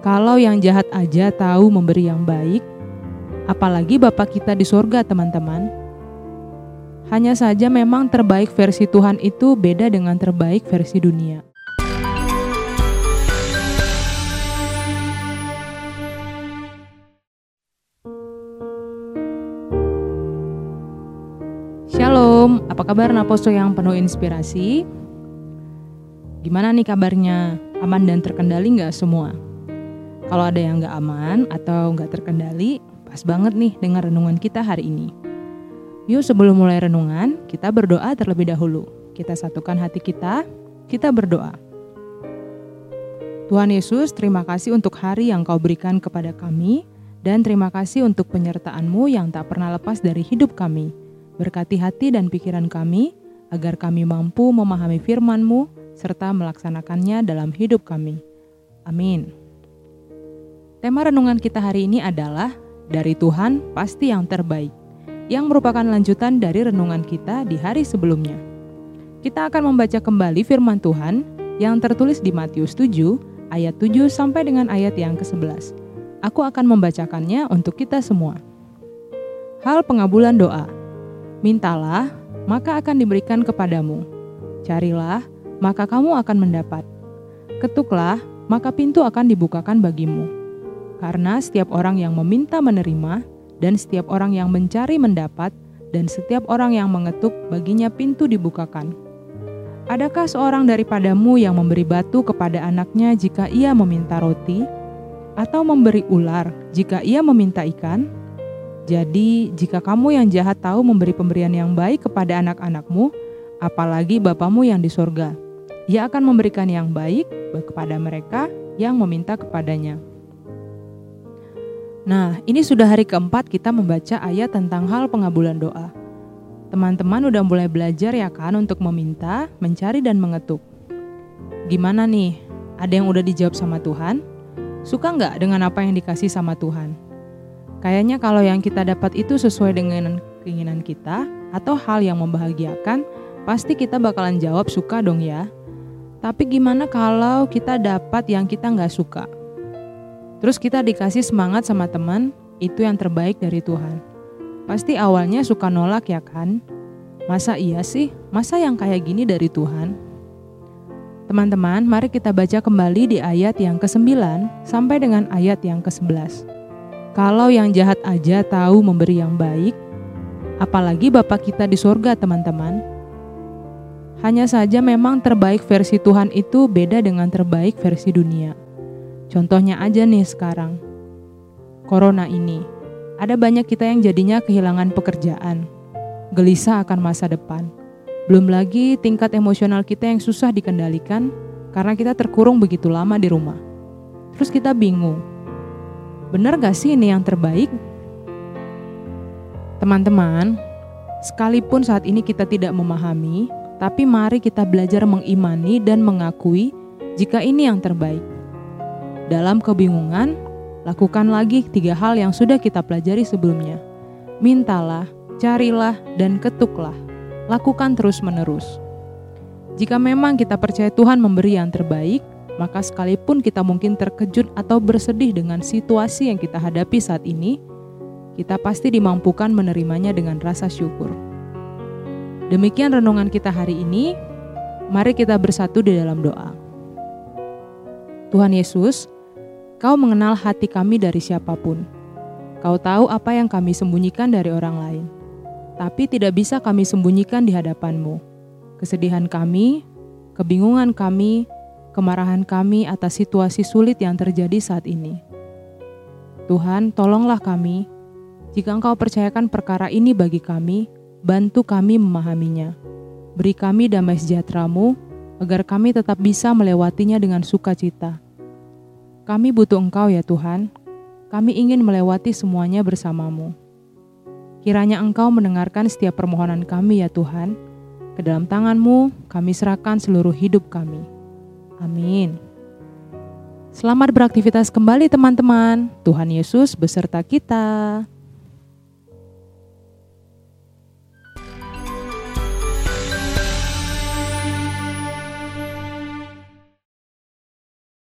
Kalau yang jahat aja tahu memberi yang baik, apalagi Bapak kita di sorga teman-teman. Hanya saja memang terbaik versi Tuhan itu beda dengan terbaik versi dunia. Shalom, apa kabar Naposo yang penuh inspirasi? Gimana nih kabarnya? Aman dan terkendali nggak semua? Kalau ada yang nggak aman atau nggak terkendali, pas banget nih dengan renungan kita hari ini. Yuk sebelum mulai renungan, kita berdoa terlebih dahulu. Kita satukan hati kita, kita berdoa. Tuhan Yesus, terima kasih untuk hari yang kau berikan kepada kami, dan terima kasih untuk penyertaan-Mu yang tak pernah lepas dari hidup kami. Berkati hati dan pikiran kami, agar kami mampu memahami firman-Mu serta melaksanakannya dalam hidup kami. Amin. Tema renungan kita hari ini adalah Dari Tuhan Pasti Yang Terbaik, yang merupakan lanjutan dari renungan kita di hari sebelumnya. Kita akan membaca kembali firman Tuhan yang tertulis di Matius 7 ayat 7 sampai dengan ayat yang ke-11. Aku akan membacakannya untuk kita semua. Hal pengabulan doa. Mintalah, maka akan diberikan kepadamu. Carilah, maka kamu akan mendapat. Ketuklah, maka pintu akan dibukakan bagimu. Karena setiap orang yang meminta menerima, dan setiap orang yang mencari mendapat, dan setiap orang yang mengetuk baginya pintu dibukakan. Adakah seorang daripadamu yang memberi batu kepada anaknya jika ia meminta roti, atau memberi ular jika ia meminta ikan? Jadi, jika kamu yang jahat tahu memberi pemberian yang baik kepada anak-anakmu, apalagi Bapamu yang di sorga, ia akan memberikan yang baik kepada mereka yang meminta kepadanya. Nah, ini sudah hari keempat kita membaca ayat tentang hal pengabulan doa. Teman-teman udah mulai belajar ya kan untuk meminta, mencari, dan mengetuk. Gimana nih? Ada yang udah dijawab sama Tuhan? Suka nggak dengan apa yang dikasih sama Tuhan? Kayaknya kalau yang kita dapat itu sesuai dengan keinginan kita atau hal yang membahagiakan, pasti kita bakalan jawab suka dong ya. Tapi gimana kalau kita dapat yang kita nggak suka? Terus kita dikasih semangat sama teman, itu yang terbaik dari Tuhan. Pasti awalnya suka nolak ya kan? Masa iya sih? Masa yang kayak gini dari Tuhan? Teman-teman, mari kita baca kembali di ayat yang ke-9 sampai dengan ayat yang ke-11. Kalau yang jahat aja tahu memberi yang baik, apalagi Bapak kita di sorga teman-teman. Hanya saja memang terbaik versi Tuhan itu beda dengan terbaik versi dunia. Contohnya aja nih sekarang. Corona ini. Ada banyak kita yang jadinya kehilangan pekerjaan. Gelisah akan masa depan. Belum lagi tingkat emosional kita yang susah dikendalikan karena kita terkurung begitu lama di rumah. Terus kita bingung. Benar gak sih ini yang terbaik? Teman-teman, sekalipun saat ini kita tidak memahami, tapi mari kita belajar mengimani dan mengakui jika ini yang terbaik. Dalam kebingungan, lakukan lagi tiga hal yang sudah kita pelajari sebelumnya. Mintalah, carilah, dan ketuklah. Lakukan terus-menerus. Jika memang kita percaya Tuhan memberi yang terbaik, maka sekalipun kita mungkin terkejut atau bersedih dengan situasi yang kita hadapi saat ini, kita pasti dimampukan menerimanya dengan rasa syukur. Demikian renungan kita hari ini. Mari kita bersatu di dalam doa. Tuhan Yesus, Kau mengenal hati kami dari siapa pun. Kau tahu apa yang kami sembunyikan dari orang lain. Tapi tidak bisa kami sembunyikan di hadapan-Mu. Kesedihan kami, kebingungan kami, kemarahan kami atas situasi sulit yang terjadi saat ini. Tuhan, tolonglah kami. Jika Engkau percayakan perkara ini bagi kami, bantu kami memahaminya. Beri kami damai sejahtera-Mu, agar kami tetap bisa melewatinya dengan sukacita. Kami butuh Engkau ya Tuhan, kami ingin melewati semuanya bersamamu. Kiranya Engkau mendengarkan setiap permohonan kami ya Tuhan, ke dalam tangan-Mu kami serahkan seluruh hidup kami. Amin. Selamat beraktivitas kembali teman-teman. Tuhan Yesus beserta kita.